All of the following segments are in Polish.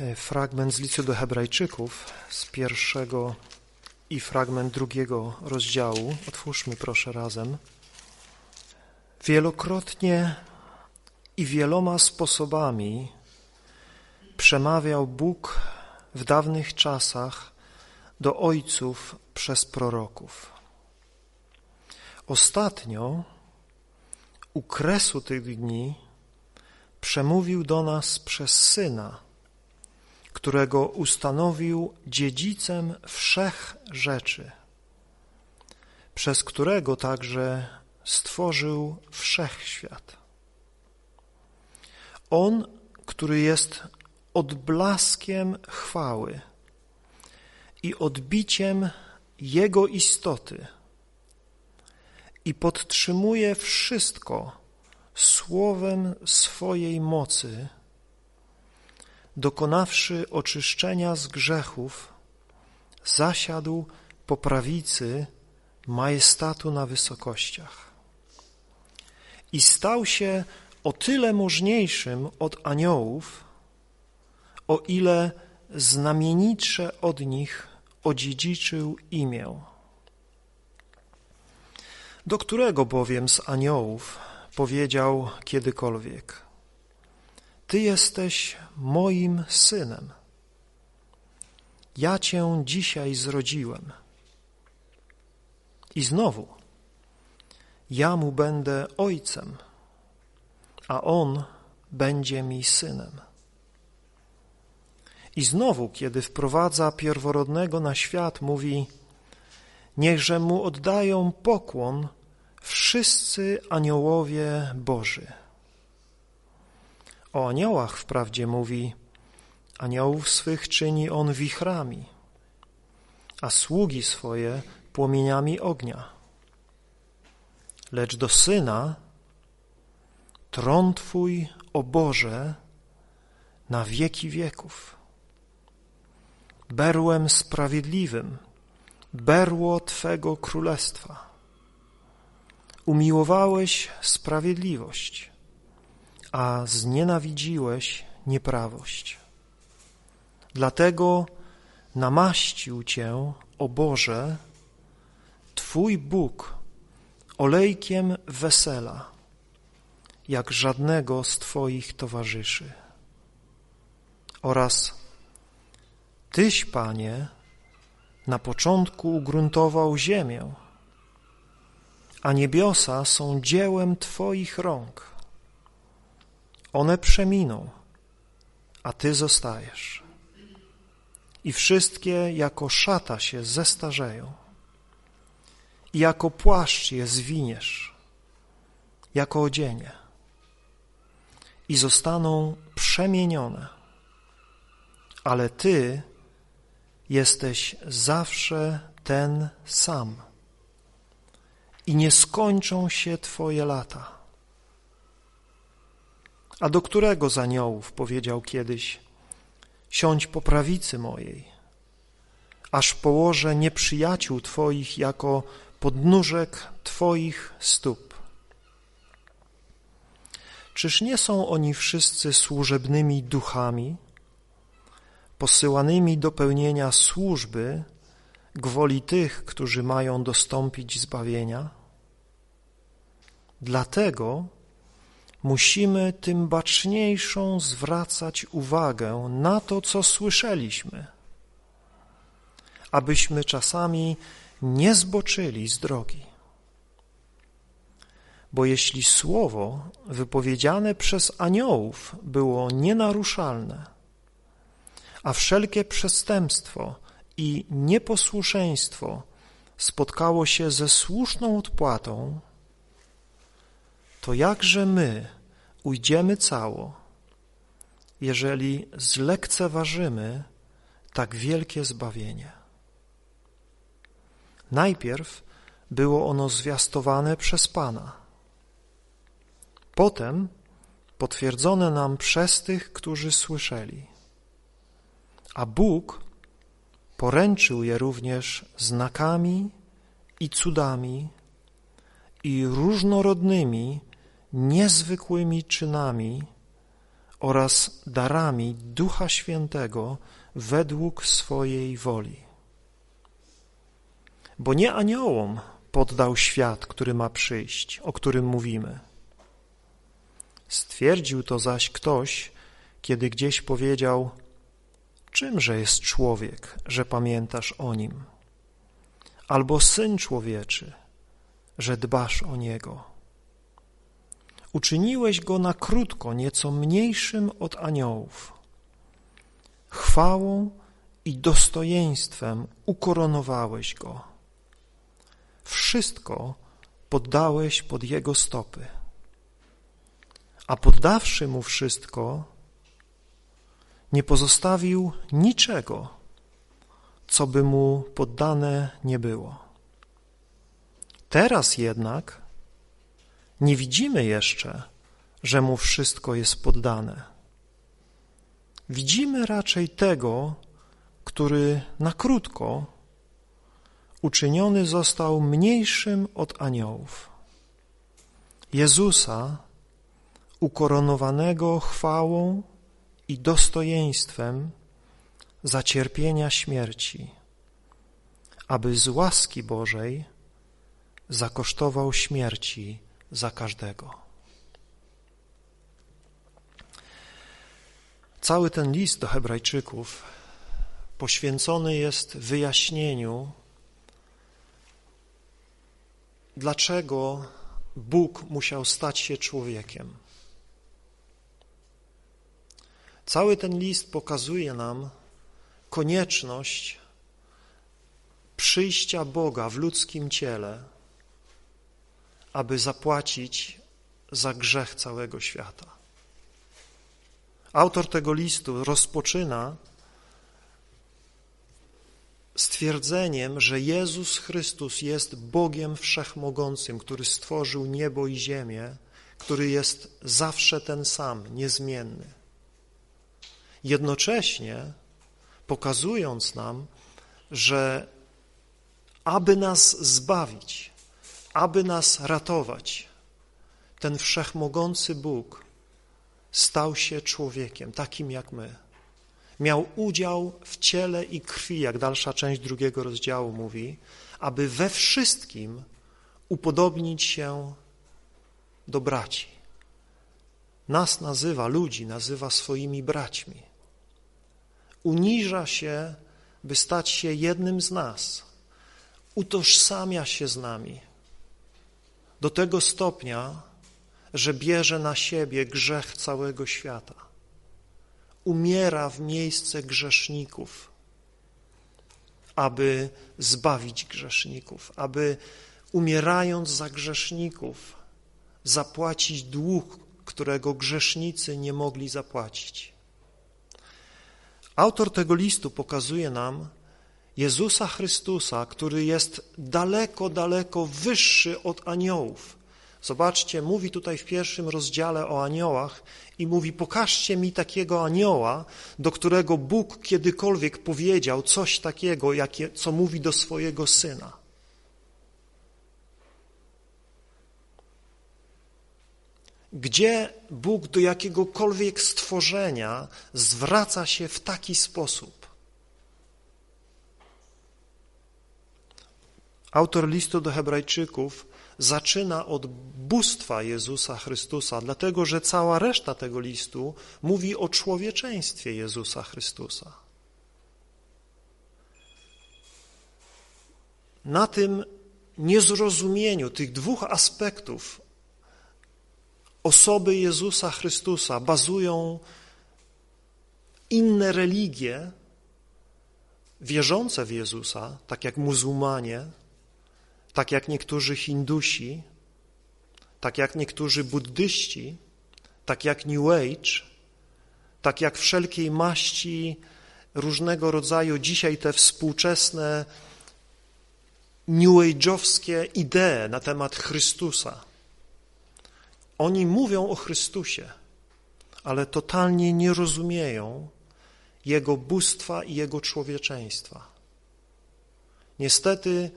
e, fragment z listu do Hebrajczyków z pierwszego i fragment drugiego rozdziału. Otwórzmy proszę razem. Wielokrotnie i wieloma sposobami przemawiał Bóg w dawnych czasach do ojców przez proroków. Ostatnio, u kresu tych dni, przemówił do nas przez Syna, którego ustanowił dziedzicem wszech rzeczy, przez którego także stworzył wszechświat. On, który jest odblaskiem chwały i odbiciem Jego istoty i podtrzymuje wszystko słowem swojej mocy, dokonawszy oczyszczenia z grzechów, zasiadł po prawicy majestatu na wysokościach i stał się o tyle możniejszym od aniołów, o ile znamienitsze od nich odziedziczył imię. Do którego bowiem z aniołów powiedział kiedykolwiek: Ty jesteś moim synem. Ja cię dzisiaj zrodziłem. I znowu, ja mu będę ojcem, a on będzie mi synem. I znowu, kiedy wprowadza pierworodnego na świat, mówi: Niechże mu oddają pokłon wszyscy aniołowie Boży. O aniołach wprawdzie mówi: Aniołów swych czyni on wichrami, a sługi swoje płomieniami ognia. Lecz do syna tron Twój, o Boże, na wieki wieków berłem sprawiedliwym, berło Twego królestwa. Umiłowałeś sprawiedliwość, a znienawidziłeś nieprawość. Dlatego namaścił Cię, o Boże, Twój Bóg olejkiem wesela, jak żadnego z Twoich towarzyszy. Oraz Tyś, Panie, na początku ugruntował ziemię, a niebiosa są dziełem Twoich rąk. One przeminą, a Ty zostajesz. I wszystkie jako szata się zestarzeją, i jako płaszcz je zwiniesz, jako odzienie, i zostaną przemienione. Ale Ty jesteś zawsze ten sam i nie skończą się Twoje lata. A do którego z aniołów powiedział kiedyś, siądź po prawicy mojej, aż położę nieprzyjaciół Twoich jako podnóżek Twoich stóp. Czyż nie są oni wszyscy służebnymi duchami, posyłanymi do pełnienia służby gwoli tych, którzy mają dostąpić zbawienia? Dlatego musimy tym baczniejszą zwracać uwagę na to, co słyszeliśmy, abyśmy czasami nie zboczyli z drogi. Bo jeśli słowo wypowiedziane przez aniołów było nienaruszalne, a wszelkie przestępstwo i nieposłuszeństwo spotkało się ze słuszną odpłatą, to jakże my ujdziemy cało, jeżeli zlekceważymy tak wielkie zbawienie? Najpierw było ono zwiastowane przez Pana, potem potwierdzone nam przez tych, którzy słyszeli a Bóg poręczył je również znakami i cudami i różnorodnymi, niezwykłymi czynami oraz darami Ducha Świętego według swojej woli. Bo nie aniołom poddał świat, który ma przyjść, o którym mówimy. Stwierdził to zaś ktoś, kiedy gdzieś powiedział, czymże jest człowiek, że pamiętasz o nim? Albo syn człowieczy, że dbasz o niego. Uczyniłeś go na krótko nieco mniejszym od aniołów. Chwałą i dostojeństwem ukoronowałeś go. Wszystko poddałeś pod jego stopy. A poddawszy mu wszystko, nie pozostawił niczego, co by mu poddane nie było. Teraz jednak nie widzimy jeszcze, że mu wszystko jest poddane. Widzimy raczej tego, który na krótko uczyniony został mniejszym od aniołów. Jezusa, ukoronowanego chwałą i dostojeństwem za cierpienia śmierci, aby z łaski Bożej zakosztował śmierci za każdego. Cały ten list do Hebrajczyków poświęcony jest wyjaśnieniu, dlaczego Bóg musiał stać się człowiekiem. Cały ten list pokazuje nam konieczność przyjścia Boga w ludzkim ciele, aby zapłacić za grzech całego świata. Autor tego listu rozpoczyna stwierdzeniem, że Jezus Chrystus jest Bogiem Wszechmogącym, który stworzył niebo i ziemię, który jest zawsze ten sam, niezmienny. Jednocześnie pokazując nam, że aby nas zbawić, aby nas ratować, ten wszechmogący Bóg stał się człowiekiem, takim jak my. Miał udział w ciele i krwi, jak dalsza część drugiego rozdziału mówi, aby we wszystkim upodobnić się do braci. Nas nazywa, ludzi nazywa swoimi braćmi. Uniża się, by stać się jednym z nas. Utożsamia się z nami do tego stopnia, że bierze na siebie grzech całego świata. Umiera w miejsce grzeszników, aby zbawić grzeszników, aby umierając za grzeszników zapłacić dług, którego grzesznicy nie mogli zapłacić. Autor tego listu pokazuje nam Jezusa Chrystusa, który jest daleko, daleko wyższy od aniołów. Zobaczcie, mówi tutaj w pierwszym rozdziale o aniołach i mówi, pokażcie mi takiego anioła, do którego Bóg kiedykolwiek powiedział coś takiego, jakie, co mówi do swojego Syna. Gdzie Bóg do jakiegokolwiek stworzenia zwraca się w taki sposób? Autor listu do Hebrajczyków zaczyna od bóstwa Jezusa Chrystusa, dlatego że cała reszta tego listu mówi o człowieczeństwie Jezusa Chrystusa. Na tym niezrozumieniu tych dwóch aspektów osoby Jezusa Chrystusa bazują inne religie wierzące w Jezusa, tak jak muzułmanie, tak jak niektórzy Hindusi, tak jak niektórzy buddyści, tak jak New Age, tak jak wszelkiej maści różnego rodzaju dzisiaj te współczesne New Age'owskie idee na temat Chrystusa. Oni mówią o Chrystusie, ale totalnie nie rozumieją Jego bóstwa i Jego człowieczeństwa. Niestety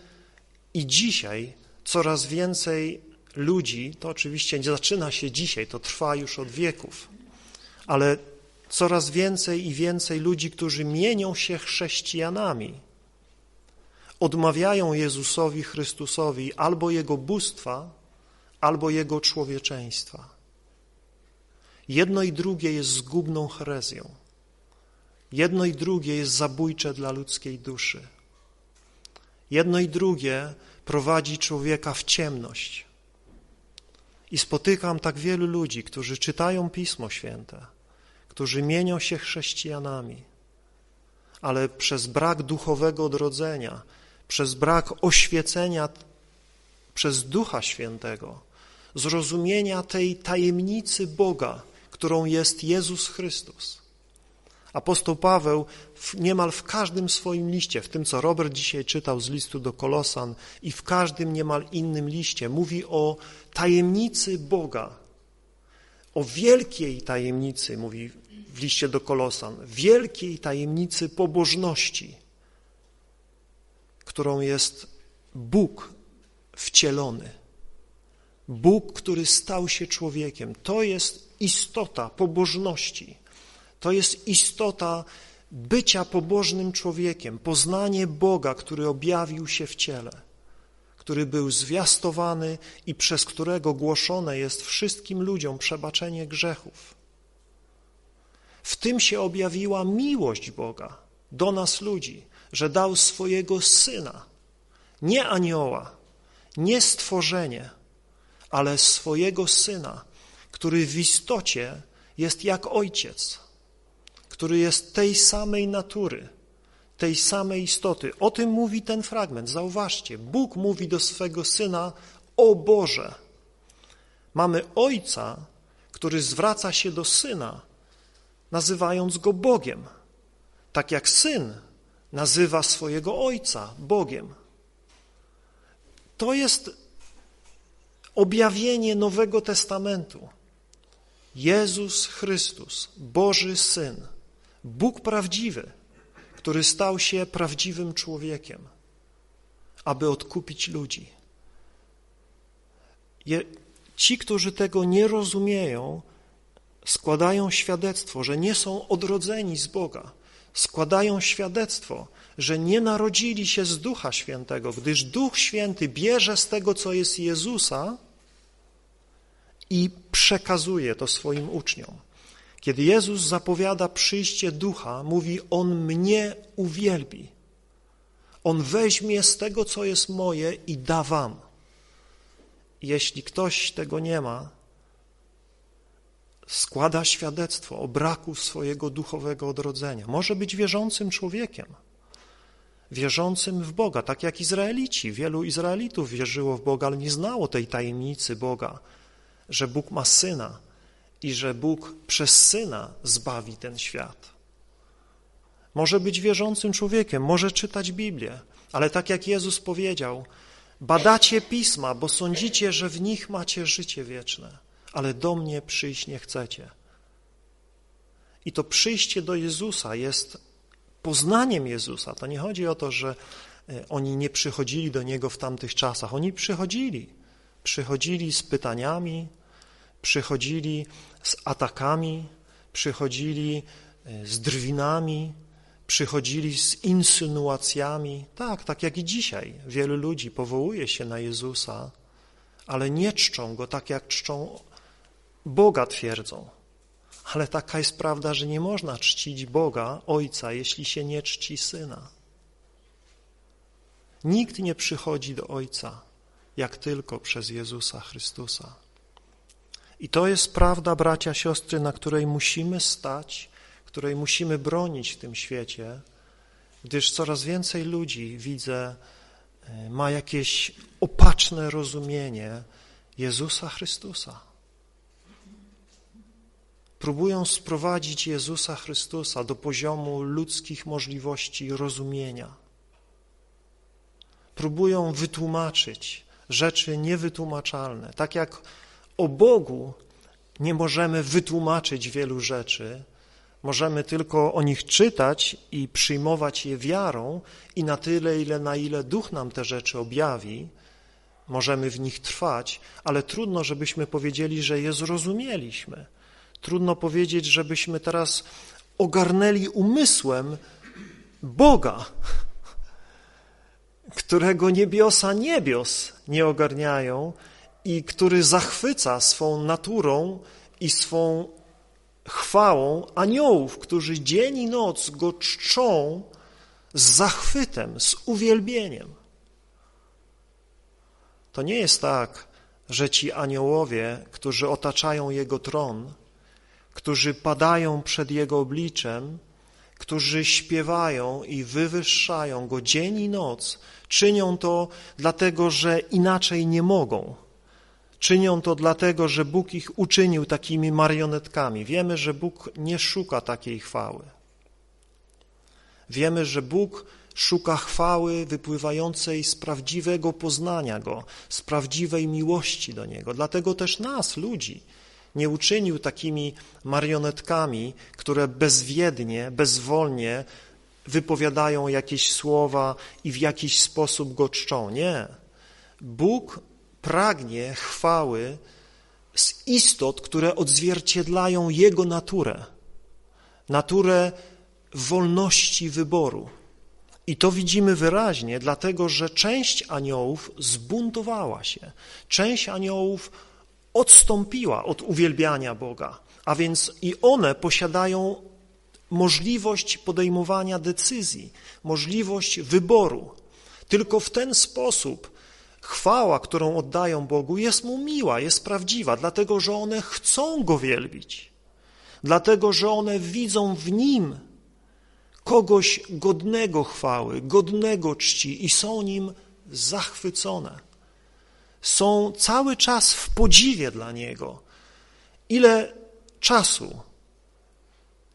i dzisiaj coraz więcej ludzi, to oczywiście nie zaczyna się dzisiaj, to trwa już od wieków, ale coraz więcej i więcej ludzi, którzy mienią się chrześcijanami, odmawiają Jezusowi Chrystusowi albo Jego bóstwa, albo Jego człowieczeństwa. Jedno i drugie jest zgubną herezją. Jedno i drugie jest zabójcze dla ludzkiej duszy. Jedno i drugie prowadzi człowieka w ciemność. I spotykam tak wielu ludzi, którzy czytają Pismo Święte, którzy mienią się chrześcijanami, ale przez brak duchowego odrodzenia, przez brak oświecenia przez Ducha Świętego, zrozumienia tej tajemnicy Boga, którą jest Jezus Chrystus. Apostoł Paweł w, niemal w każdym swoim liście, w tym co Robert dzisiaj czytał z listu do Kolosan i w każdym niemal innym liście, mówi o tajemnicy Boga, o wielkiej tajemnicy, mówi w liście do Kolosan, wielkiej tajemnicy pobożności, którą jest Bóg wcielony. Bóg, który stał się człowiekiem. To jest istota pobożności. To jest istota bycia pobożnym człowiekiem, poznanie Boga, który objawił się w ciele, który był zwiastowany i przez którego głoszone jest wszystkim ludziom przebaczenie grzechów. W tym się objawiła miłość Boga do nas ludzi, że dał swojego Syna, nie anioła, nie stworzenie, ale swojego Syna, który w istocie jest jak Ojciec, który jest tej samej natury, tej samej istoty. O tym mówi ten fragment. Zauważcie, Bóg mówi do swego Syna, o Boże. Mamy Ojca, który zwraca się do Syna, nazywając Go Bogiem, tak jak Syn nazywa swojego Ojca Bogiem. To jest objawienie Nowego Testamentu. Jezus Chrystus, Boży Syn, Bóg prawdziwy, który stał się prawdziwym człowiekiem, aby odkupić ludzi. Ci, którzy tego nie rozumieją, składają świadectwo, że nie są odrodzeni z Boga, składają świadectwo, że nie narodzili się z Ducha Świętego, gdyż Duch Święty bierze z tego, co jest Jezusa i przekazuje to swoim uczniom. Kiedy Jezus zapowiada przyjście Ducha, mówi, On mnie uwielbi. On weźmie z tego, co jest moje i da wam. Jeśli ktoś tego nie ma, składa świadectwo o braku swojego duchowego odrodzenia. Może być wierzącym człowiekiem, wierzącym w Boga, tak jak Izraelici. Wielu Izraelitów wierzyło w Boga, ale nie znało tej tajemnicy Boga, że Bóg ma Syna i że Bóg przez Syna zbawi ten świat. Może być wierzącym człowiekiem, może czytać Biblię, ale tak jak Jezus powiedział, badacie Pisma, bo sądzicie, że w nich macie życie wieczne, ale do mnie przyjść nie chcecie. I to przyjście do Jezusa jest poznaniem Jezusa. To nie chodzi o to, że e, oni nie przychodzili do Niego w tamtych czasach. Oni przychodzili. Przychodzili z pytaniami, przychodzili z atakami, przychodzili e, z drwinami, przychodzili z insynuacjami. Tak, tak jak i dzisiaj. Wielu ludzi powołuje się na Jezusa, ale nie czczą Go tak, jak czczą Boga, twierdzą. Ale taka jest prawda, że nie można czcić Boga, Ojca, jeśli się nie czci Syna. Nikt nie przychodzi do Ojca, jak tylko przez Jezusa Chrystusa. I to jest prawda, bracia, siostry, na której musimy stać, której musimy bronić w tym świecie, gdyż coraz więcej ludzi, widzę, e, ma jakieś opaczne rozumienie Jezusa Chrystusa. Próbują sprowadzić Jezusa Chrystusa do poziomu ludzkich możliwości rozumienia. Próbują wytłumaczyć rzeczy niewytłumaczalne, tak jak o Bogu nie możemy wytłumaczyć wielu rzeczy, możemy tylko o nich czytać i przyjmować je wiarą i na tyle, ile na ile Duch nam te rzeczy objawi, możemy w nich trwać, ale trudno, żebyśmy powiedzieli, że je zrozumieliśmy. Trudno powiedzieć, żebyśmy teraz ogarnęli umysłem Boga, którego niebiosa niebios nie ogarniają i który zachwyca swą naturą i swą chwałą aniołów, którzy dzień i noc go czczą z zachwytem, z uwielbieniem. To nie jest tak, że ci aniołowie, którzy otaczają Jego tron, którzy padają przed Jego obliczem, którzy śpiewają i wywyższają Go dzień i noc, czynią to dlatego, że inaczej nie mogą. Czynią to dlatego, że Bóg ich uczynił takimi marionetkami. Wiemy, że Bóg nie szuka takiej chwały. Wiemy, że Bóg szuka chwały wypływającej z prawdziwego poznania Go, z prawdziwej miłości do Niego. Dlatego też nas, ludzi, nie uczynił takimi marionetkami, które bezwiednie, bezwolnie wypowiadają jakieś słowa i w jakiś sposób Go czczą. Nie. Bóg pragnie chwały z istot, które odzwierciedlają Jego naturę, naturę wolności wyboru. I to widzimy wyraźnie, dlatego że część aniołów zbuntowała się, część aniołów odstąpiła od uwielbiania Boga, a więc i one posiadają możliwość podejmowania decyzji, możliwość wyboru. Tylko w ten sposób chwała, którą oddają Bogu, jest Mu miła, jest prawdziwa, dlatego że one chcą Go wielbić, dlatego że one widzą w Nim kogoś godnego chwały, godnego czci i są nim zachwycone. Są cały czas w podziwie dla Niego. Ile czasu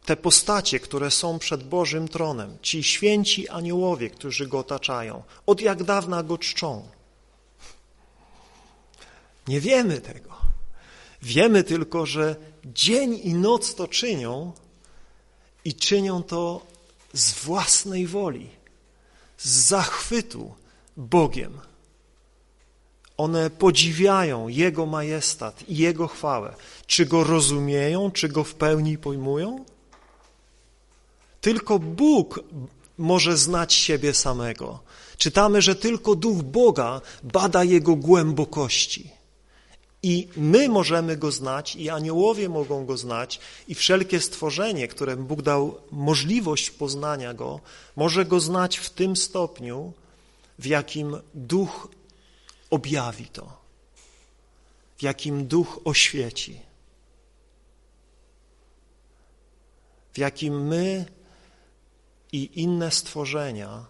te postacie, które są przed Bożym tronem, ci święci aniołowie, którzy Go otaczają, od jak dawna Go czczą? Nie wiemy tego. Wiemy tylko, że dzień i noc to czynią i czynią to z własnej woli, z zachwytu Bogiem. One podziwiają Jego majestat i Jego chwałę. Czy Go rozumieją, czy Go w pełni pojmują? Tylko Bóg może znać siebie samego. Czytamy, że tylko Duch Boga bada Jego głębokości. I my możemy Go znać, i aniołowie mogą Go znać, i wszelkie stworzenie, któremu Bóg dał możliwość poznania Go, może Go znać w tym stopniu, w jakim Duch objawi to, w jakim Duch oświeci, w jakim my i inne stworzenia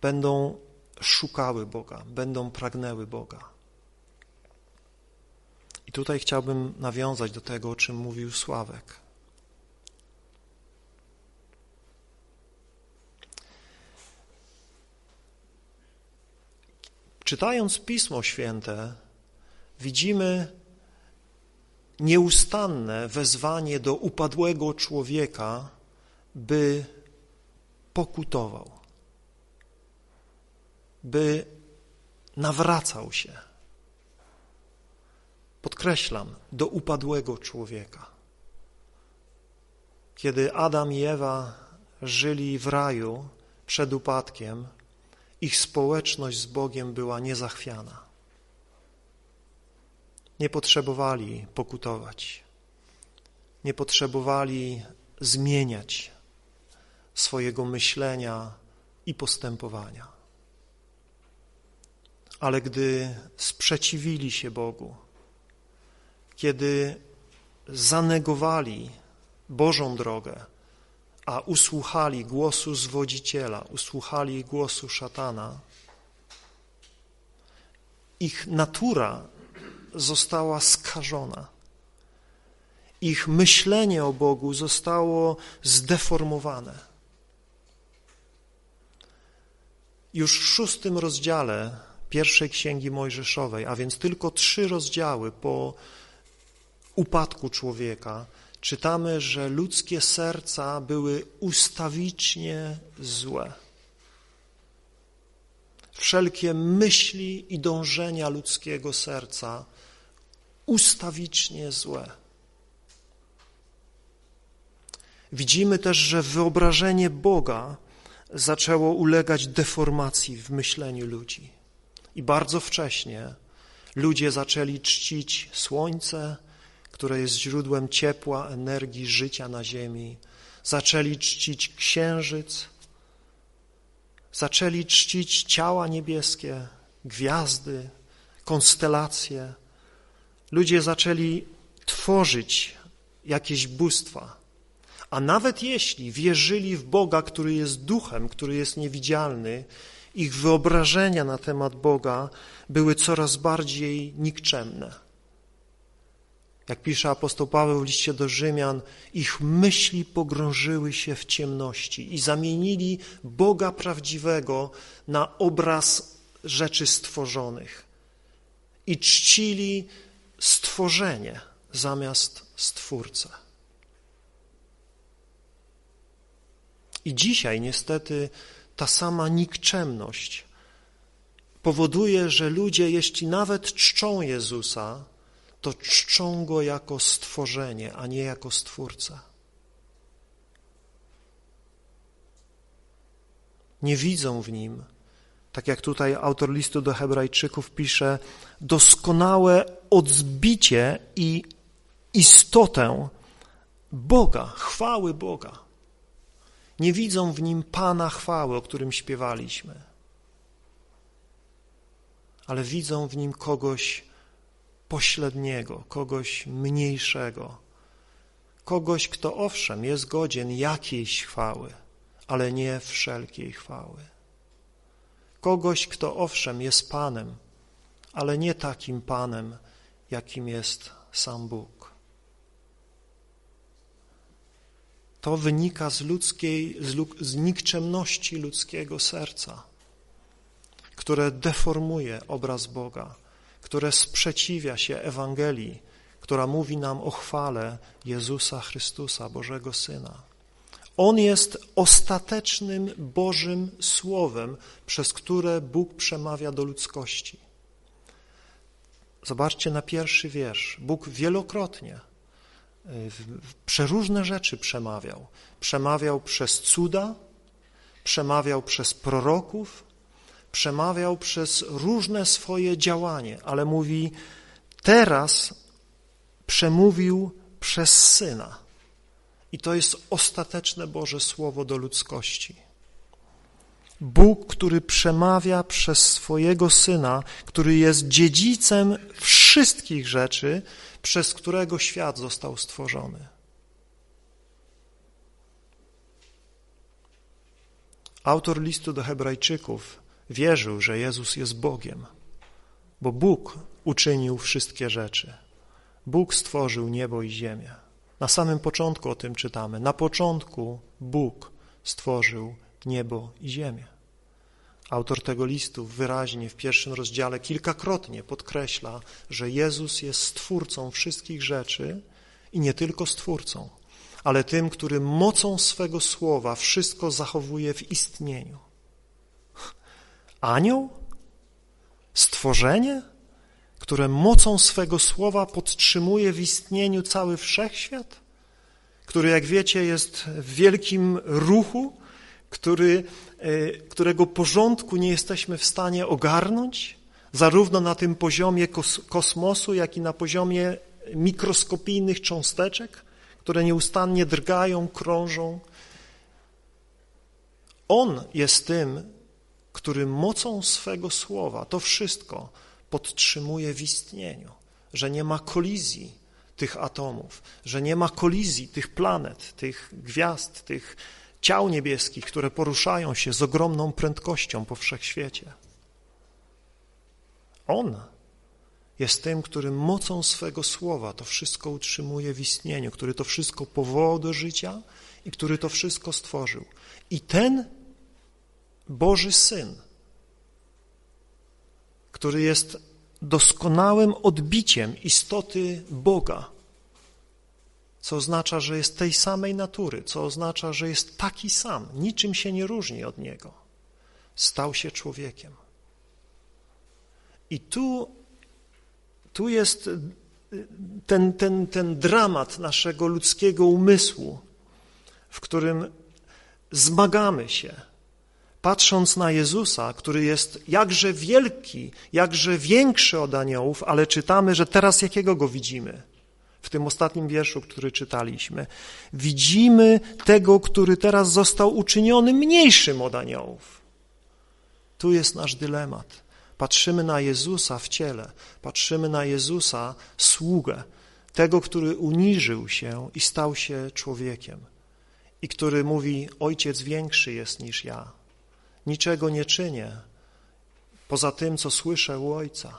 będą szukały Boga, będą pragnęły Boga. I tutaj chciałbym nawiązać do tego, o czym mówił Sławek. Czytając Pismo Święte, widzimy nieustanne wezwanie do upadłego człowieka, by pokutował, by nawracał się podkreślam, do upadłego człowieka. Kiedy Adam i Ewa żyli w raju przed upadkiem, ich społeczność z Bogiem była niezachwiana. Nie potrzebowali pokutować, nie potrzebowali zmieniać swojego myślenia i postępowania. Ale gdy sprzeciwili się Bogu, kiedy zanegowali Bożą drogę, a usłuchali głosu zwodziciela, usłuchali głosu szatana, ich natura została skażona. Ich myślenie o Bogu zostało zdeformowane. Już w szóstym rozdziale pierwszej księgi Mojżeszowej, a więc tylko trzy rozdziały po upadku człowieka czytamy, że ludzkie serca były ustawicznie złe. Wszelkie myśli i dążenia ludzkiego serca ustawicznie złe. Widzimy też, że wyobrażenie Boga zaczęło ulegać deformacji w myśleniu ludzi. I bardzo wcześnie ludzie zaczęli czcić słońce, które jest źródłem ciepła, energii, życia na ziemi. Zaczęli czcić księżyc, zaczęli czcić ciała niebieskie, gwiazdy, konstelacje. Ludzie zaczęli tworzyć jakieś bóstwa. A nawet jeśli wierzyli w Boga, który jest duchem, który jest niewidzialny, ich wyobrażenia na temat Boga były coraz bardziej nikczemne. Jak pisze apostoł Paweł w liście do Rzymian, ich myśli pogrążyły się w ciemności i zamienili Boga prawdziwego na obraz rzeczy stworzonych i czcili stworzenie zamiast Stwórcę. I dzisiaj niestety ta sama nikczemność powoduje, że ludzie, jeśli nawet czczą Jezusa, to czczą Go jako stworzenie, a nie jako Stwórcę. Nie widzą w Nim, tak jak tutaj autor listu do hebrajczyków pisze, doskonałe odzbicie i istotę Boga, chwały Boga. Nie widzą w Nim Pana chwały, o którym śpiewaliśmy, ale widzą w Nim kogoś pośredniego, kogoś mniejszego, kogoś, kto owszem jest godzien jakiejś chwały, ale nie wszelkiej chwały. Kogoś, kto owszem jest Panem, ale nie takim Panem, jakim jest sam Bóg. To wynika z ludzkiej, z, z nikczemności ludzkiego serca, które deformuje obraz Boga, które sprzeciwia się Ewangelii, która mówi nam o chwale Jezusa Chrystusa, Bożego Syna. On jest ostatecznym Bożym Słowem, przez które Bóg przemawia do ludzkości. Zobaczcie na pierwszy wiersz. Bóg wielokrotnie y, przeróżne rzeczy przemawiał. Przemawiał przez cuda, przemawiał przez proroków, przemawiał przez różne swoje działanie, ale mówi, teraz przemówił przez Syna. I to jest ostateczne Boże Słowo do ludzkości. Bóg, który przemawia przez swojego Syna, który jest dziedzicem wszystkich rzeczy, przez którego świat został stworzony. Autor listu do Hebrajczyków wierzył, że Jezus jest Bogiem, bo Bóg uczynił wszystkie rzeczy. Bóg stworzył niebo i ziemię. Na samym początku o tym czytamy. Na początku Bóg stworzył niebo i ziemię. Autor tego listu wyraźnie w pierwszym rozdziale kilkakrotnie podkreśla, że Jezus jest stwórcą wszystkich rzeczy i nie tylko stwórcą, ale tym, który mocą swego słowa wszystko zachowuje w istnieniu. Anioł? Stworzenie? które mocą swego słowa podtrzymuje w istnieniu cały wszechświat, który, jak wiecie, jest w wielkim ruchu, który, e, którego porządku nie jesteśmy w stanie ogarnąć, zarówno na tym poziomie kosmosu, jak i na poziomie mikroskopijnych cząsteczek, które nieustannie drgają, krążą. On jest tym, który mocą swego słowa to wszystko podtrzymuje w istnieniu, że nie ma kolizji tych atomów, że nie ma kolizji tych planet, tych gwiazd, tych ciał niebieskich, które poruszają się z ogromną prędkością po wszechświecie. On jest tym, który mocą swego słowa to wszystko utrzymuje w istnieniu, który to wszystko powołał do życia i który to wszystko stworzył. I ten Boży Syn który jest doskonałym odbiciem istoty Boga, co oznacza, że jest tej samej natury, co oznacza, że jest taki sam, niczym się nie różni od Niego. Stał się człowiekiem. I tu, tu jest ten, ten, ten dramat naszego ludzkiego umysłu, w którym zmagamy się, patrząc na Jezusa, który jest jakże wielki, jakże większy od aniołów, ale czytamy, że teraz jakiego go widzimy? W tym ostatnim wierszu, który czytaliśmy. Widzimy tego, który teraz został uczyniony mniejszym od aniołów. Tu jest nasz dylemat. Patrzymy na Jezusa w ciele, patrzymy na Jezusa sługę, tego, który uniżył się i stał się człowiekiem i który mówi, Ojciec większy jest niż ja. Niczego nie czynię poza tym, co słyszę u Ojca.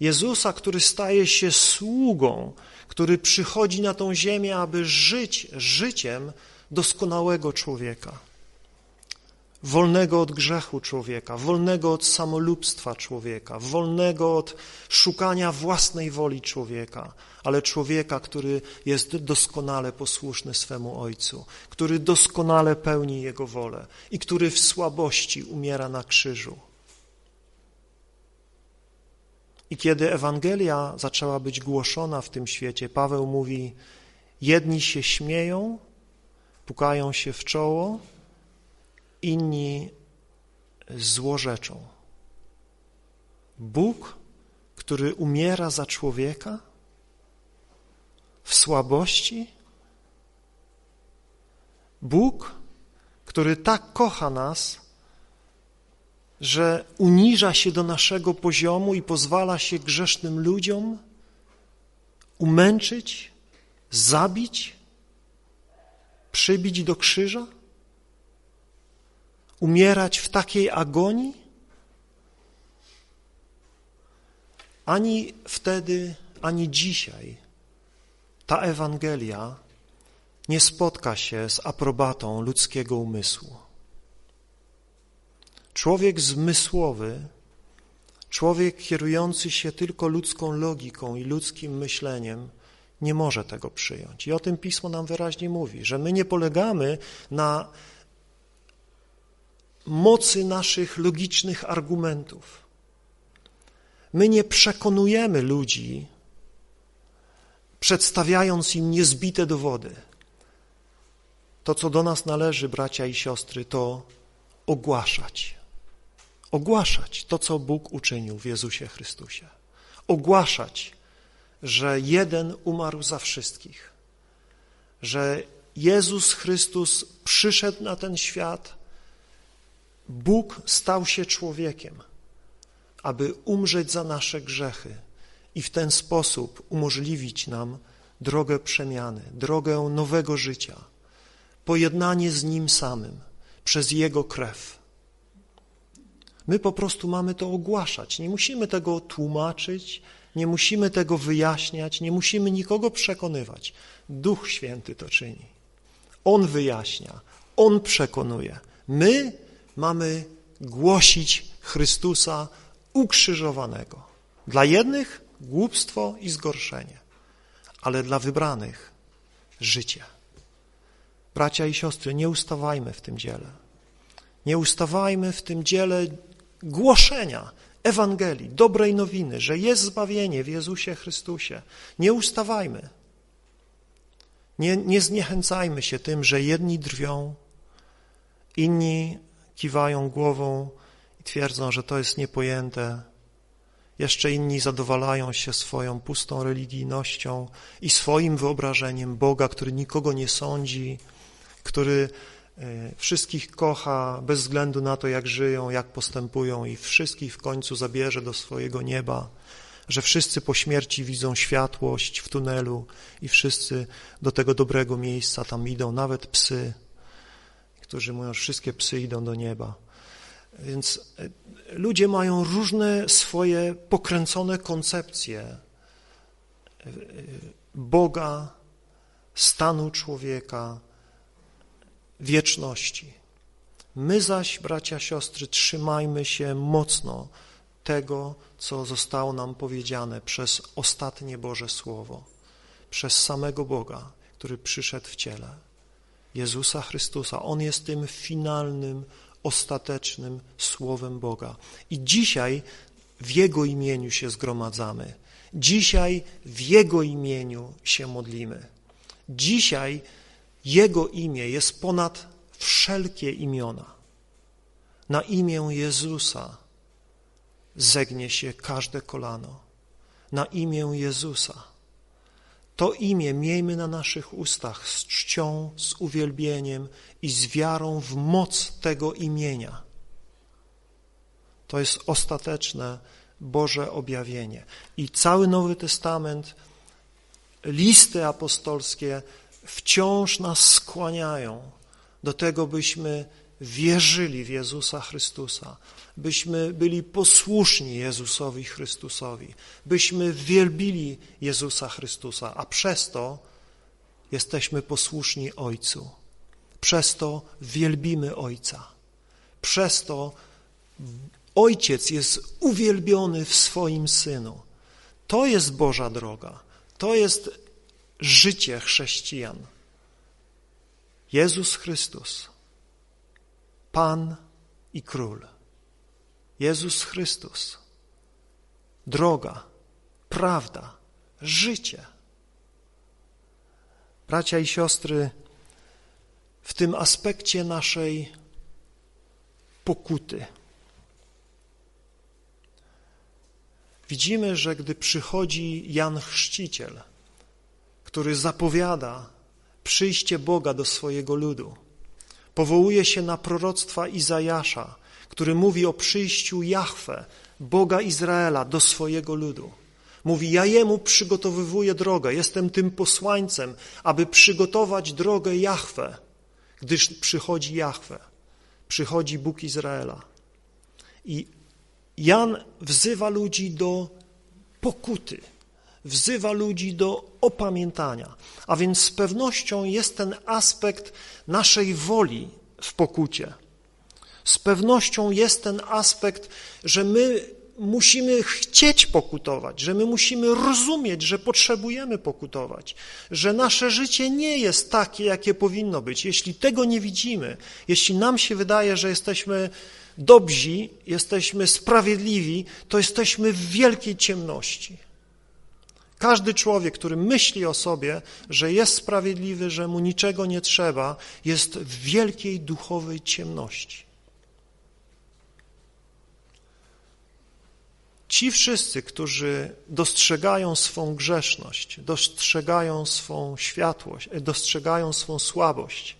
Jezusa, który staje się sługą, który przychodzi na tą ziemię, aby żyć życiem doskonałego człowieka wolnego od grzechu człowieka, wolnego od samolubstwa człowieka, wolnego od szukania własnej woli człowieka, ale człowieka, który jest doskonale posłuszny swemu Ojcu, który doskonale pełni Jego wolę i który w słabości umiera na krzyżu. I kiedy Ewangelia zaczęła być głoszona w tym świecie, Paweł mówi, jedni się śmieją, pukają się w czoło, inni złorzeczą. Bóg, który umiera za człowieka w słabości, Bóg, który tak kocha nas, że uniża się do naszego poziomu i pozwala się grzesznym ludziom umęczyć, zabić, przybić do krzyża? Umierać w takiej agonii? Ani wtedy, ani dzisiaj ta Ewangelia nie spotka się z aprobatą ludzkiego umysłu. Człowiek zmysłowy, człowiek kierujący się tylko ludzką logiką i ludzkim myśleniem, nie może tego przyjąć. I o tym Pismo nam wyraźnie mówi, że my nie polegamy na mocy naszych logicznych argumentów. My nie przekonujemy ludzi, przedstawiając im niezbite dowody. To, co do nas należy, bracia i siostry, to ogłaszać. Ogłaszać to, co Bóg uczynił w Jezusie Chrystusie. Ogłaszać, że jeden umarł za wszystkich, że Jezus Chrystus przyszedł na ten świat, Bóg stał się człowiekiem, aby umrzeć za nasze grzechy i w ten sposób umożliwić nam drogę przemiany, drogę nowego życia, pojednanie z Nim samym przez Jego krew. My po prostu mamy to ogłaszać, nie musimy tego tłumaczyć, nie musimy tego wyjaśniać, nie musimy nikogo przekonywać. Duch Święty to czyni. On wyjaśnia, On przekonuje. My mamy głosić Chrystusa ukrzyżowanego. Dla jednych głupstwo i zgorszenie, ale dla wybranych życie. Bracia i siostry, nie ustawajmy w tym dziele. Nie ustawajmy w tym dziele głoszenia Ewangelii, dobrej nowiny, że jest zbawienie w Jezusie Chrystusie. Nie ustawajmy. Nie, nie zniechęcajmy się tym, że jedni drwią, inni kiwają głową i twierdzą, że to jest niepojęte. Jeszcze inni zadowalają się swoją pustą religijnością i swoim wyobrażeniem Boga, który nikogo nie sądzi, który e, wszystkich kocha bez względu na to, jak żyją, jak postępują i wszystkich w końcu zabierze do swojego nieba, że wszyscy po śmierci widzą światłość w tunelu i wszyscy do tego dobrego miejsca tam idą, nawet psy którzy mówią, że wszystkie psy idą do nieba. Więc e, ludzie mają różne swoje pokręcone koncepcje e, Boga, stanu człowieka, wieczności. My zaś, bracia, siostry, trzymajmy się mocno tego, co zostało nam powiedziane przez ostatnie Boże Słowo, przez samego Boga, który przyszedł w ciele. Jezusa Chrystusa. On jest tym finalnym, ostatecznym Słowem Boga. I dzisiaj w Jego imieniu się zgromadzamy. Dzisiaj w Jego imieniu się modlimy. Dzisiaj Jego imię jest ponad wszelkie imiona. Na imię Jezusa zegnie się każde kolano. Na imię Jezusa. To imię miejmy na naszych ustach z czcią, z uwielbieniem i z wiarą w moc tego imienia. To jest ostateczne Boże objawienie. I cały Nowy Testament, listy apostolskie wciąż nas skłaniają do tego, byśmy wierzyli w Jezusa Chrystusa, byśmy byli posłuszni Jezusowi Chrystusowi, byśmy wielbili Jezusa Chrystusa, a przez to jesteśmy posłuszni Ojcu. Przez to wielbimy Ojca. Przez to Ojciec jest uwielbiony w swoim Synu. To jest Boża droga. To jest życie chrześcijan. Jezus Chrystus, Pan i Król. Jezus Chrystus, droga, prawda, życie. Bracia i siostry, w tym aspekcie naszej pokuty, widzimy, że gdy przychodzi Jan Chrzciciel, który zapowiada przyjście Boga do swojego ludu, powołuje się na proroctwa Izajasza, który mówi o przyjściu Jahwe, Boga Izraela, do swojego ludu. Mówi, ja jemu przygotowywuję drogę, jestem tym posłańcem, aby przygotować drogę Jahwe, gdyż przychodzi Jahwe, przychodzi Bóg Izraela. I Jan wzywa ludzi do pokuty, wzywa ludzi do opamiętania, a więc z pewnością jest ten aspekt naszej woli w pokucie. Z pewnością jest ten aspekt, że my musimy chcieć pokutować, że my musimy rozumieć, że potrzebujemy pokutować, że nasze życie nie jest takie, jakie powinno być. Jeśli tego nie widzimy, jeśli nam się wydaje, że jesteśmy dobrzy, jesteśmy sprawiedliwi, to jesteśmy w wielkiej ciemności. Każdy człowiek, który myśli o sobie, że jest sprawiedliwy, że mu niczego nie trzeba, jest w wielkiej duchowej ciemności. Ci wszyscy, którzy dostrzegają swą grzeszność, dostrzegają swą światłość, e, dostrzegają swą słabość,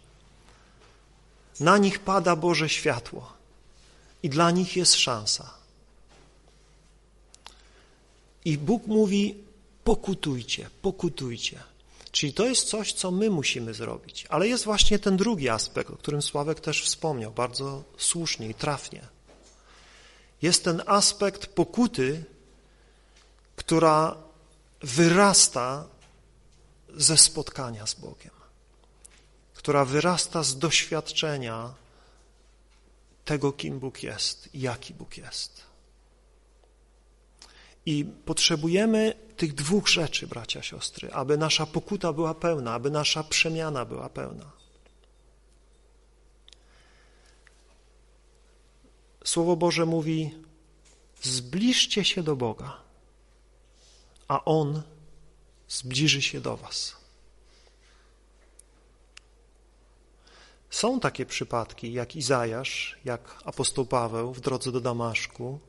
na nich pada Boże światło i dla nich jest szansa. I Bóg mówi, pokutujcie, pokutujcie. Czyli to jest coś, co my musimy zrobić. Ale jest właśnie ten drugi aspekt, o którym Sławek też wspomniał, bardzo słusznie i trafnie – jest ten aspekt pokuty, która wyrasta ze spotkania z Bogiem, która wyrasta z doświadczenia tego, kim Bóg jest i jaki Bóg jest. I potrzebujemy tych dwóch rzeczy, bracia, siostry, aby nasza pokuta była pełna, aby nasza przemiana była pełna. Słowo Boże mówi, zbliżcie się do Boga, a On zbliży się do was. Są takie przypadki, jak Izajasz, jak apostoł Paweł w drodze do Damaszku,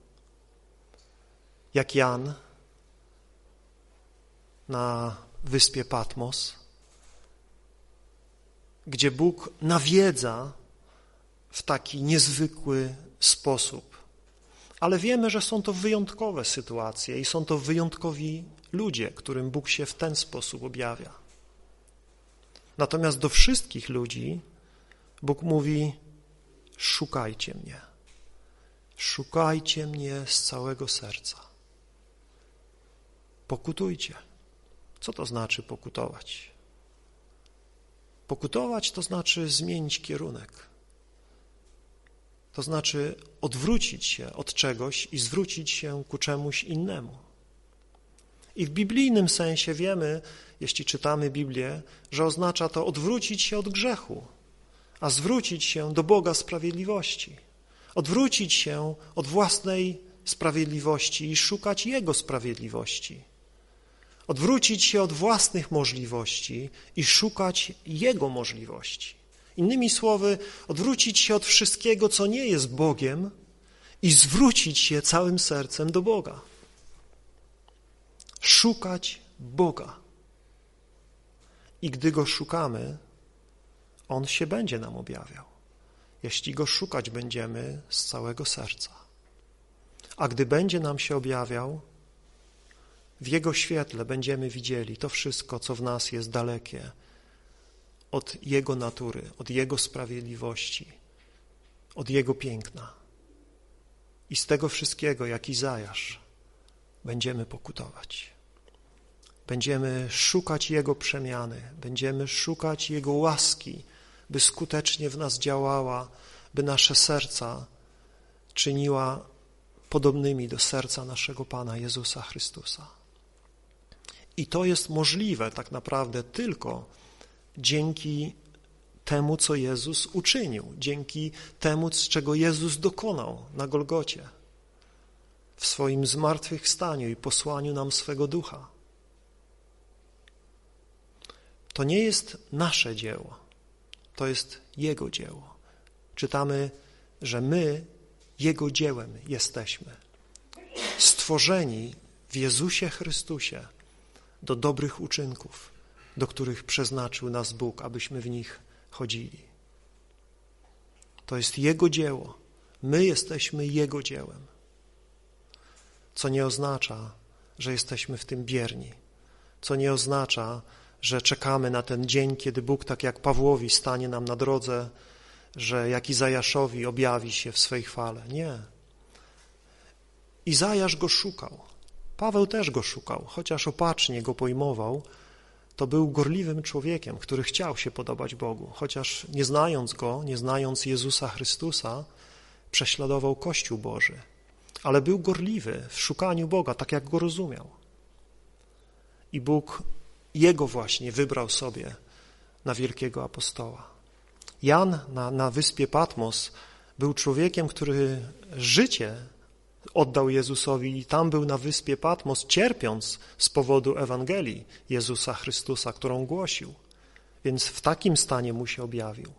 jak Jan na wyspie Patmos, gdzie Bóg nawiedza w taki niezwykły sposób. Ale wiemy, że są to wyjątkowe sytuacje i są to wyjątkowi ludzie, którym Bóg się w ten sposób objawia. Natomiast do wszystkich ludzi Bóg mówi: szukajcie mnie. Szukajcie mnie z całego serca. Pokutujcie. Co to znaczy pokutować? Pokutować to znaczy zmienić kierunek. To znaczy odwrócić się od czegoś i zwrócić się ku czemuś innemu. I w biblijnym sensie wiemy, jeśli czytamy Biblię, że oznacza to odwrócić się od grzechu, a zwrócić się do Boga sprawiedliwości. Odwrócić się od własnej sprawiedliwości i szukać Jego sprawiedliwości. Odwrócić się od własnych możliwości i szukać Jego możliwości. Innymi słowy, odwrócić się od wszystkiego, co nie jest Bogiem i zwrócić się całym sercem do Boga. Szukać Boga. I gdy Go szukamy, On się będzie nam objawiał, jeśli Go szukać będziemy z całego serca. A gdy będzie nam się objawiał, w Jego świetle będziemy widzieli to wszystko, co w nas jest dalekie od Jego natury, od Jego sprawiedliwości, od Jego piękna. I z tego wszystkiego, jak Izajasz, będziemy pokutować. Będziemy szukać Jego przemiany, będziemy szukać Jego łaski, by skutecznie w nas działała, by nasze serca czyniła podobnymi do serca naszego Pana Jezusa Chrystusa. I to jest możliwe tak naprawdę tylko dzięki temu, co Jezus uczynił, dzięki temu, z czego Jezus dokonał na Golgocie w swoim zmartwychwstaniu i posłaniu nam swego ducha. To nie jest nasze dzieło, to jest Jego dzieło. Czytamy, że my Jego dziełem jesteśmy, stworzeni w Jezusie Chrystusie do dobrych uczynków, do których przeznaczył nas Bóg, abyśmy w nich chodzili. To jest Jego dzieło. My jesteśmy Jego dziełem, co nie oznacza, że jesteśmy w tym bierni, co nie oznacza, że czekamy na ten dzień, kiedy Bóg, tak jak Pawłowi, stanie nam na drodze, że jak Izajaszowi objawi się w swej chwale. Nie. Izajasz go szukał. Paweł też go szukał, chociaż opacznie go pojmował, to był gorliwym człowiekiem, który chciał się podobać Bogu, chociaż nie znając Go, nie znając Jezusa Chrystusa, prześladował Kościół Boży, ale był gorliwy w szukaniu Boga, tak jak Go rozumiał. I Bóg Jego właśnie wybrał sobie na wielkiego apostoła. Jan na, na wyspie Patmos był człowiekiem, który życie oddał Jezusowi i tam był na wyspie Patmos, cierpiąc z powodu Ewangelii Jezusa Chrystusa, którą głosił. Więc w takim stanie mu się objawił.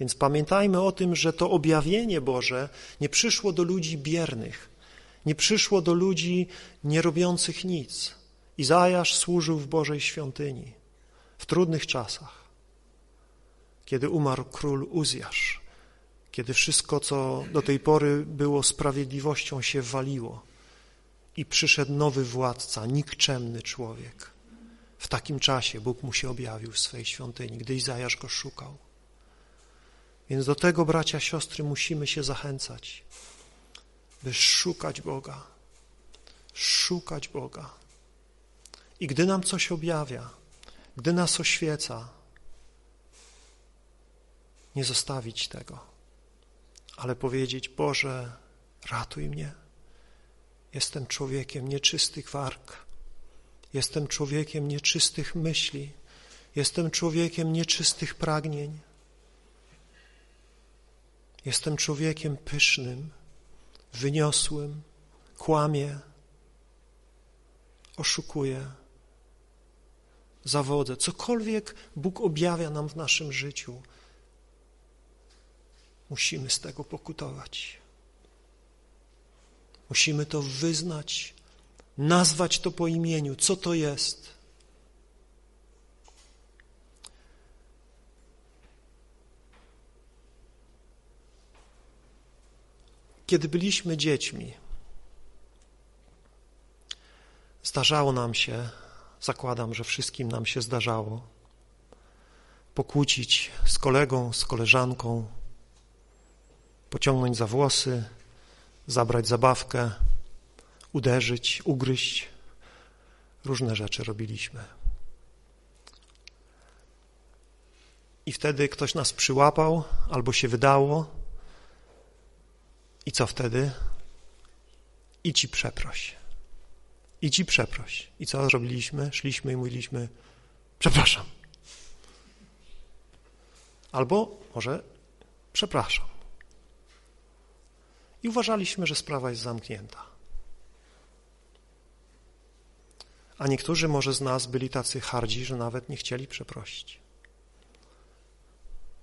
Więc pamiętajmy o tym, że to objawienie Boże nie przyszło do ludzi biernych, nie przyszło do ludzi nie robiących nic. Izajasz służył w Bożej świątyni w trudnych czasach, kiedy umarł król Uzjasz, kiedy wszystko, co do tej pory było sprawiedliwością, się waliło i przyszedł nowy władca, nikczemny człowiek. W takim czasie Bóg mu się objawił w swej świątyni, gdy Izajasz go szukał. Więc do tego, bracia, siostry, musimy się zachęcać, by szukać Boga, szukać Boga. I gdy nam coś objawia, gdy nas oświeca, nie zostawić tego ale powiedzieć, Boże, ratuj mnie. Jestem człowiekiem nieczystych warg. Jestem człowiekiem nieczystych myśli. Jestem człowiekiem nieczystych pragnień. Jestem człowiekiem pysznym, wyniosłym, kłamię, oszukuję, zawodzę. Cokolwiek Bóg objawia nam w naszym życiu, Musimy z tego pokutować. Musimy to wyznać, nazwać to po imieniu, co to jest. Kiedy byliśmy dziećmi, zdarzało nam się, zakładam, że wszystkim nam się zdarzało, pokłócić z kolegą, z koleżanką, pociągnąć za włosy, zabrać zabawkę, uderzyć, ugryźć. Różne rzeczy robiliśmy. I wtedy ktoś nas przyłapał, albo się wydało. I co wtedy? I ci przeproś. I ci przeproś. I co robiliśmy? Szliśmy i mówiliśmy, przepraszam. Albo może przepraszam i uważaliśmy, że sprawa jest zamknięta. A niektórzy może z nas byli tacy hardzi, że nawet nie chcieli przeprosić.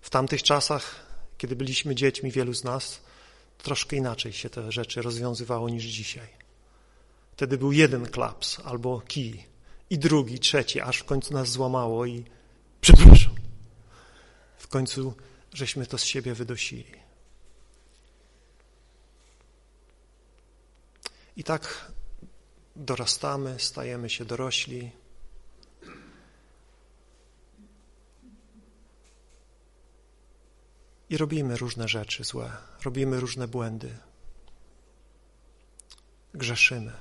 W tamtych czasach, kiedy byliśmy dziećmi, wielu z nas, troszkę inaczej się te rzeczy rozwiązywało niż dzisiaj. Wtedy był jeden klaps albo kij i drugi, trzeci, aż w końcu nas złamało i przepraszam. W końcu żeśmy to z siebie wydosili. I tak dorastamy, stajemy się dorośli. I robimy różne rzeczy złe, robimy różne błędy, grzeszymy.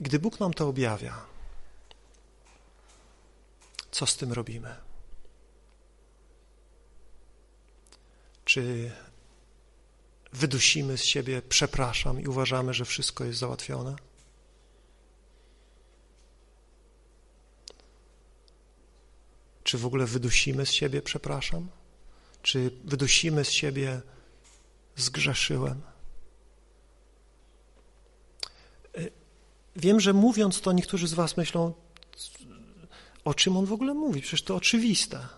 Gdy Bóg nam to objawia, co z tym robimy? Czy wydusimy z siebie przepraszam i uważamy, że wszystko jest załatwione? Czy w ogóle wydusimy z siebie przepraszam? Czy wydusimy z siebie zgrzeszyłem? Y, wiem, że mówiąc to niektórzy z was myślą, o czym on w ogóle mówi? Przecież to oczywiste.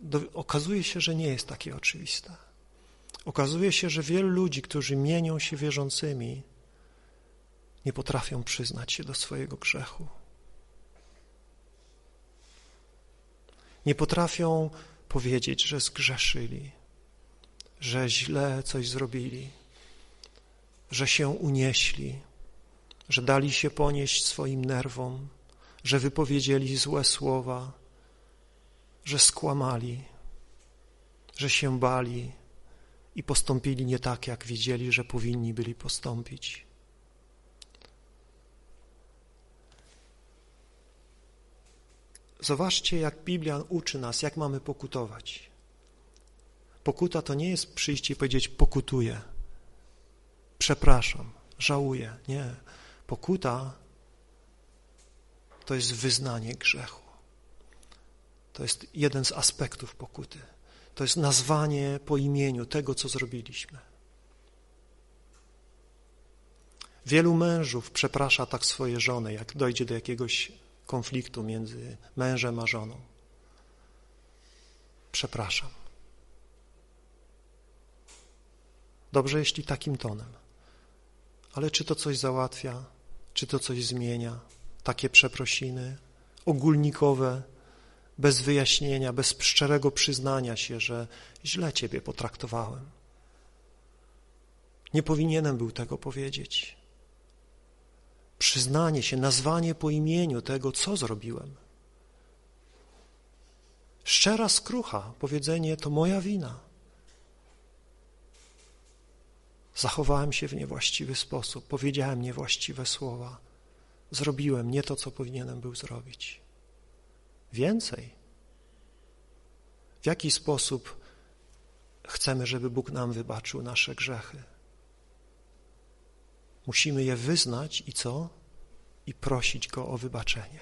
Do, okazuje się, że nie jest takie oczywiste. Okazuje się, że wielu ludzi, którzy mienią się wierzącymi, nie potrafią przyznać się do swojego grzechu. Nie potrafią powiedzieć, że zgrzeszyli, że źle coś zrobili, że się unieśli, że dali się ponieść swoim nerwom, że wypowiedzieli złe słowa, że skłamali, że się bali i postąpili nie tak, jak wiedzieli, że powinni byli postąpić. Zobaczcie, jak Biblia uczy nas, jak mamy pokutować. Pokuta to nie jest przyjść i powiedzieć pokutuję, przepraszam, żałuję. Nie. Pokuta to jest wyznanie grzechu. To jest jeden z aspektów pokuty. To jest nazwanie po imieniu tego, co zrobiliśmy. Wielu mężów przeprasza tak swoje żony, jak dojdzie do jakiegoś konfliktu między mężem a żoną. Przepraszam. Dobrze, jeśli takim tonem. Ale czy to coś załatwia? Czy to coś zmienia? takie przeprosiny ogólnikowe, bez wyjaśnienia, bez szczerego przyznania się, że źle Ciebie potraktowałem. Nie powinienem był tego powiedzieć. Przyznanie się, nazwanie po imieniu tego, co zrobiłem. Szczera skrucha, powiedzenie to moja wina. Zachowałem się w niewłaściwy sposób, powiedziałem niewłaściwe słowa zrobiłem nie to, co powinienem był zrobić. Więcej. W jaki sposób chcemy, żeby Bóg nam wybaczył nasze grzechy? Musimy je wyznać i co? I prosić Go o wybaczenie.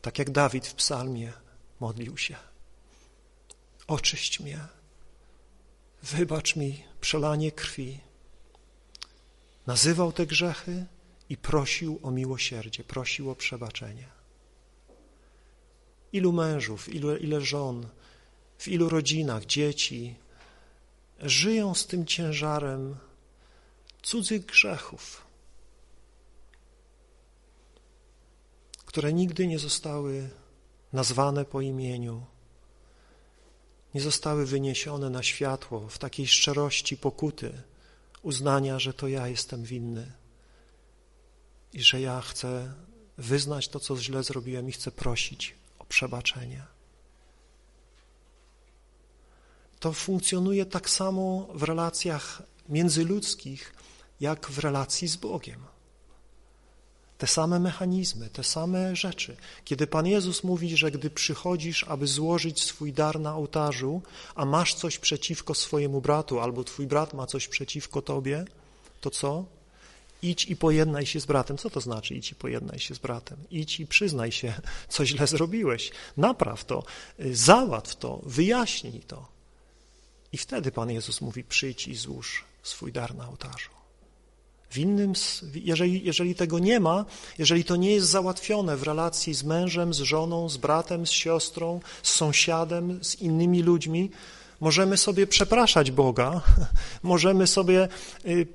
Tak jak Dawid w psalmie modlił się. Oczyść mnie, wybacz mi przelanie krwi. Nazywał te grzechy i prosił o miłosierdzie, prosił o przebaczenie. Ilu mężów, ilu, ile żon, w ilu rodzinach dzieci żyją z tym ciężarem cudzych grzechów, które nigdy nie zostały nazwane po imieniu, nie zostały wyniesione na światło w takiej szczerości pokuty, uznania, że to ja jestem winny i że ja chcę wyznać to, co źle zrobiłem i chcę prosić o przebaczenie. To funkcjonuje tak samo w relacjach międzyludzkich, jak w relacji z Bogiem. Te same mechanizmy, te same rzeczy. Kiedy Pan Jezus mówi, że gdy przychodzisz, aby złożyć swój dar na ołtarzu, a masz coś przeciwko swojemu bratu, albo twój brat ma coś przeciwko tobie, to co? Idź i pojednaj się z bratem. Co to znaczy idź i pojednaj się z bratem? Idź i przyznaj się, co źle zrobiłeś. Napraw to, załatw to, wyjaśnij to. I wtedy Pan Jezus mówi, przyjdź i złóż swój dar na ołtarzu. W innym, jeżeli, jeżeli tego nie ma, jeżeli to nie jest załatwione w relacji z mężem, z żoną, z bratem, z siostrą, z sąsiadem, z innymi ludźmi, możemy sobie przepraszać Boga, możemy sobie y,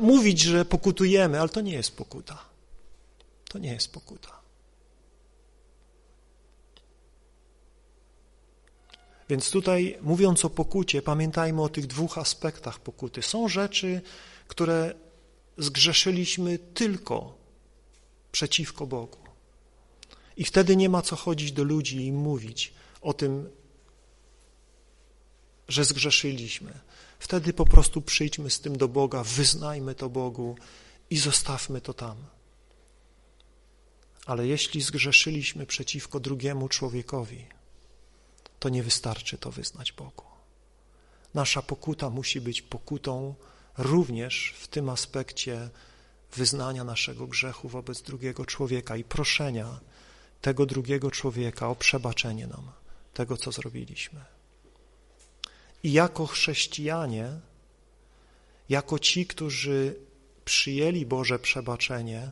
mówić, że pokutujemy, ale to nie jest pokuta. To nie jest pokuta. Więc tutaj, mówiąc o pokucie, pamiętajmy o tych dwóch aspektach pokuty. Są rzeczy, które zgrzeszyliśmy tylko przeciwko Bogu. I wtedy nie ma co chodzić do ludzi i mówić o tym, że zgrzeszyliśmy. Wtedy po prostu przyjdźmy z tym do Boga, wyznajmy to Bogu i zostawmy to tam. Ale jeśli zgrzeszyliśmy przeciwko drugiemu człowiekowi, to nie wystarczy to wyznać Bogu. Nasza pokuta musi być pokutą również w tym aspekcie wyznania naszego grzechu wobec drugiego człowieka i proszenia tego drugiego człowieka o przebaczenie nam tego, co zrobiliśmy. I jako chrześcijanie, jako ci, którzy przyjęli Boże przebaczenie,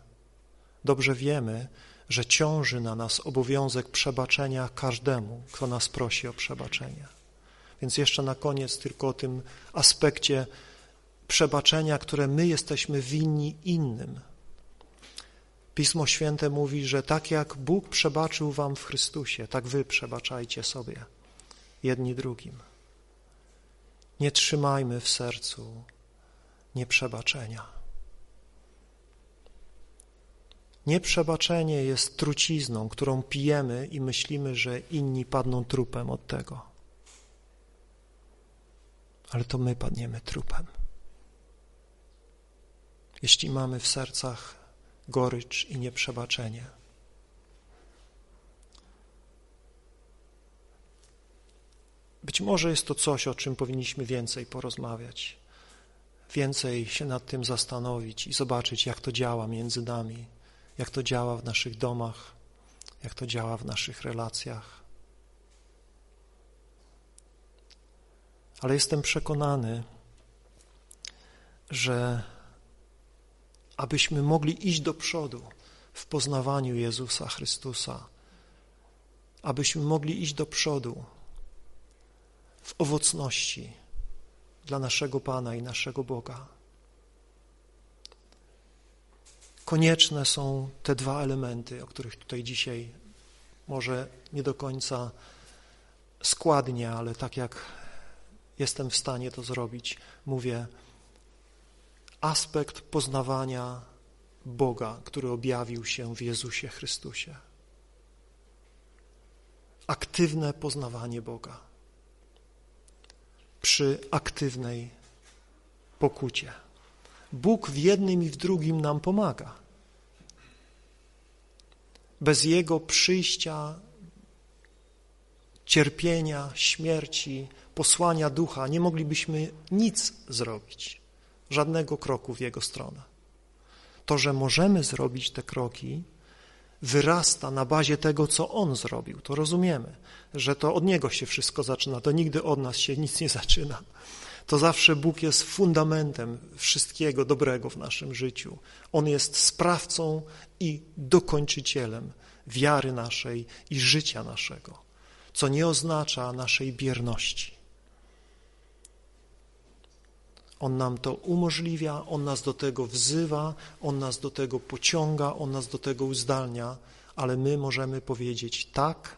dobrze wiemy, że ciąży na nas obowiązek przebaczenia każdemu, kto nas prosi o przebaczenie. Więc jeszcze na koniec tylko o tym aspekcie przebaczenia, które my jesteśmy winni innym. Pismo Święte mówi, że tak jak Bóg przebaczył wam w Chrystusie, tak wy przebaczajcie sobie jedni drugim. Nie trzymajmy w sercu nieprzebaczenia. Nieprzebaczenie jest trucizną, którą pijemy i myślimy, że inni padną trupem od tego. Ale to my padniemy trupem. Jeśli mamy w sercach gorycz i nieprzebaczenie. Być może jest to coś, o czym powinniśmy więcej porozmawiać, więcej się nad tym zastanowić i zobaczyć, jak to działa między nami, jak to działa w naszych domach, jak to działa w naszych relacjach. Ale jestem przekonany, że abyśmy mogli iść do przodu w poznawaniu Jezusa Chrystusa, abyśmy mogli iść do przodu w owocności dla naszego Pana i naszego Boga. Konieczne są te dwa elementy, o których tutaj dzisiaj może nie do końca składnie, ale tak jak jestem w stanie to zrobić, mówię aspekt poznawania Boga, który objawił się w Jezusie Chrystusie. Aktywne poznawanie Boga przy aktywnej pokucie. Bóg w jednym i w drugim nam pomaga. Bez Jego przyjścia, cierpienia, śmierci, posłania ducha nie moglibyśmy nic zrobić, żadnego kroku w Jego stronę. To, że możemy zrobić te kroki, wyrasta na bazie tego, co On zrobił. To rozumiemy, że to od Niego się wszystko zaczyna, to nigdy od nas się nic nie zaczyna to zawsze Bóg jest fundamentem wszystkiego dobrego w naszym życiu. On jest sprawcą i dokończycielem wiary naszej i życia naszego, co nie oznacza naszej bierności. On nam to umożliwia, On nas do tego wzywa, On nas do tego pociąga, On nas do tego uzdalnia, ale my możemy powiedzieć tak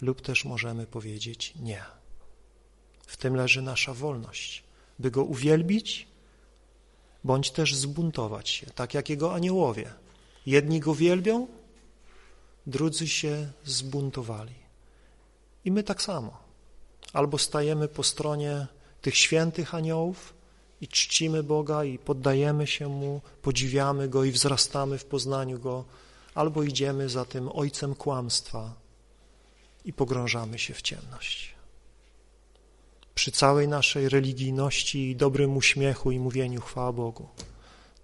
lub też możemy powiedzieć nie. W tym leży nasza wolność, by Go uwielbić, bądź też zbuntować się, tak jak Jego aniołowie. Jedni Go wielbią, drudzy się zbuntowali. I my tak samo. Albo stajemy po stronie tych świętych aniołów i czcimy Boga i poddajemy się Mu, podziwiamy Go i wzrastamy w poznaniu Go, albo idziemy za tym ojcem kłamstwa i pogrążamy się w ciemność przy całej naszej religijności i dobrym uśmiechu i mówieniu chwała Bogu,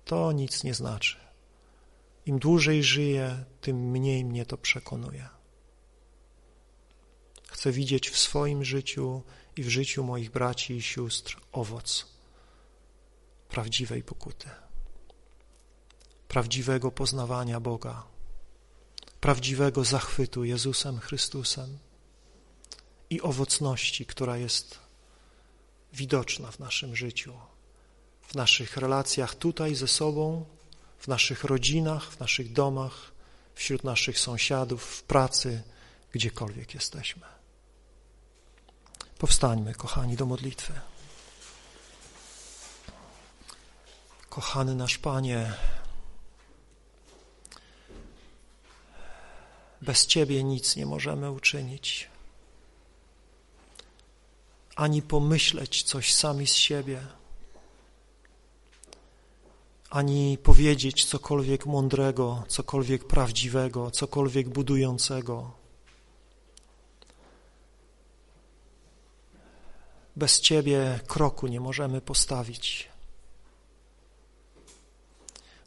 to nic nie znaczy. Im dłużej żyję, tym mniej mnie to przekonuje. Chcę widzieć w swoim życiu i w życiu moich braci i sióstr owoc prawdziwej pokuty. prawdziwego poznawania Boga, prawdziwego zachwytu Jezusem Chrystusem i owocności, która jest widoczna w naszym życiu, w naszych relacjach tutaj ze sobą, w naszych rodzinach, w naszych domach, wśród naszych sąsiadów, w pracy, gdziekolwiek jesteśmy. Powstańmy, kochani, do modlitwy. Kochany nasz Panie, bez Ciebie nic nie możemy uczynić, ani pomyśleć coś sami z siebie, ani powiedzieć cokolwiek mądrego, cokolwiek prawdziwego, cokolwiek budującego. Bez Ciebie kroku nie możemy postawić.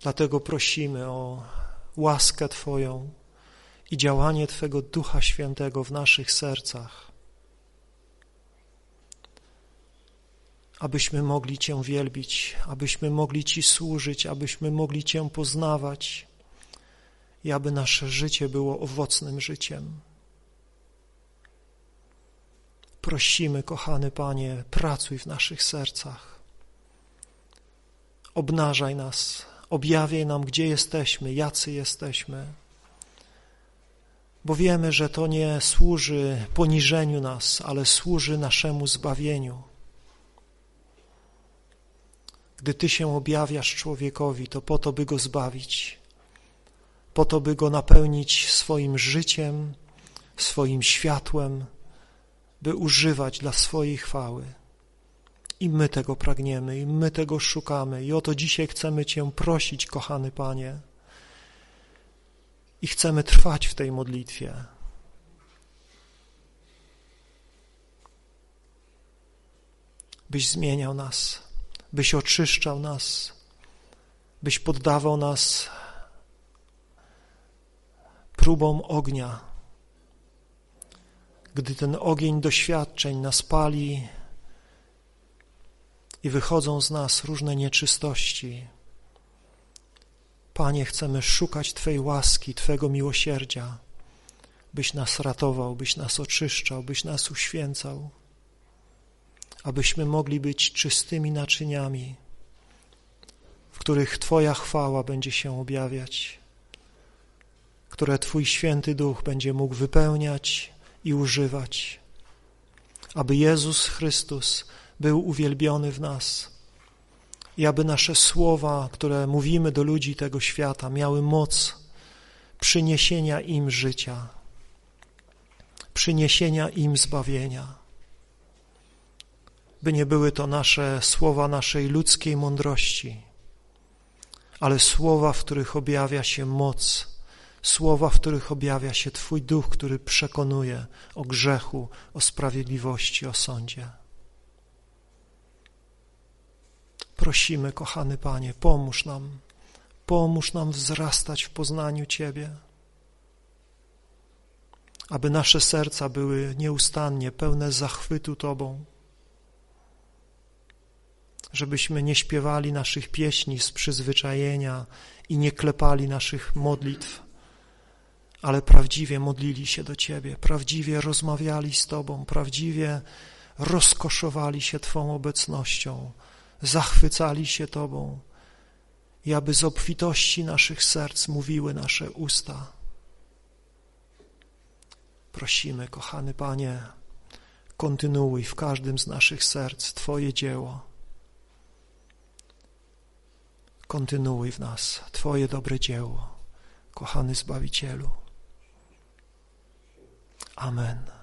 Dlatego prosimy o łaskę Twoją i działanie Twego Ducha Świętego w naszych sercach, abyśmy mogli Cię wielbić, abyśmy mogli Ci służyć, abyśmy mogli Cię poznawać i aby nasze życie było owocnym życiem. Prosimy, kochany Panie, pracuj w naszych sercach. Obnażaj nas, objawiaj nam, gdzie jesteśmy, jacy jesteśmy. Bo wiemy, że to nie służy poniżeniu nas, ale służy naszemu zbawieniu. Gdy Ty się objawiasz człowiekowi, to po to, by go zbawić, po to, by go napełnić swoim życiem, swoim światłem, by używać dla swojej chwały. I my tego pragniemy, i my tego szukamy. I o to dzisiaj chcemy Cię prosić, kochany Panie. I chcemy trwać w tej modlitwie. Byś zmieniał nas, byś oczyszczał nas, byś poddawał nas próbom ognia. Gdy ten ogień doświadczeń nas pali, i wychodzą z nas różne nieczystości. Panie, chcemy szukać Twojej łaski, Twego miłosierdzia, byś nas ratował, byś nas oczyszczał, byś nas uświęcał, abyśmy mogli być czystymi naczyniami, w których Twoja chwała będzie się objawiać, które Twój święty duch będzie mógł wypełniać i używać, aby Jezus Chrystus był uwielbiony w nas i aby nasze słowa, które mówimy do ludzi tego świata, miały moc przyniesienia im życia, przyniesienia im zbawienia. By nie były to nasze słowa naszej ludzkiej mądrości, ale słowa, w których objawia się moc, słowa, w których objawia się Twój duch, który przekonuje o grzechu, o sprawiedliwości, o sądzie. Prosimy, kochany Panie, pomóż nam, pomóż nam wzrastać w poznaniu Ciebie, aby nasze serca były nieustannie pełne zachwytu Tobą, żebyśmy nie śpiewali naszych pieśni z przyzwyczajenia i nie klepali naszych modlitw, ale prawdziwie modlili się do Ciebie, prawdziwie rozmawiali z Tobą, prawdziwie rozkoszowali się Twą obecnością, zachwycali się Tobą i aby z obfitości naszych serc mówiły nasze usta. Prosimy, kochany Panie, kontynuuj w każdym z naszych serc Twoje dzieło. Kontynuuj w nas Twoje dobre dzieło, kochany Zbawicielu. Amen.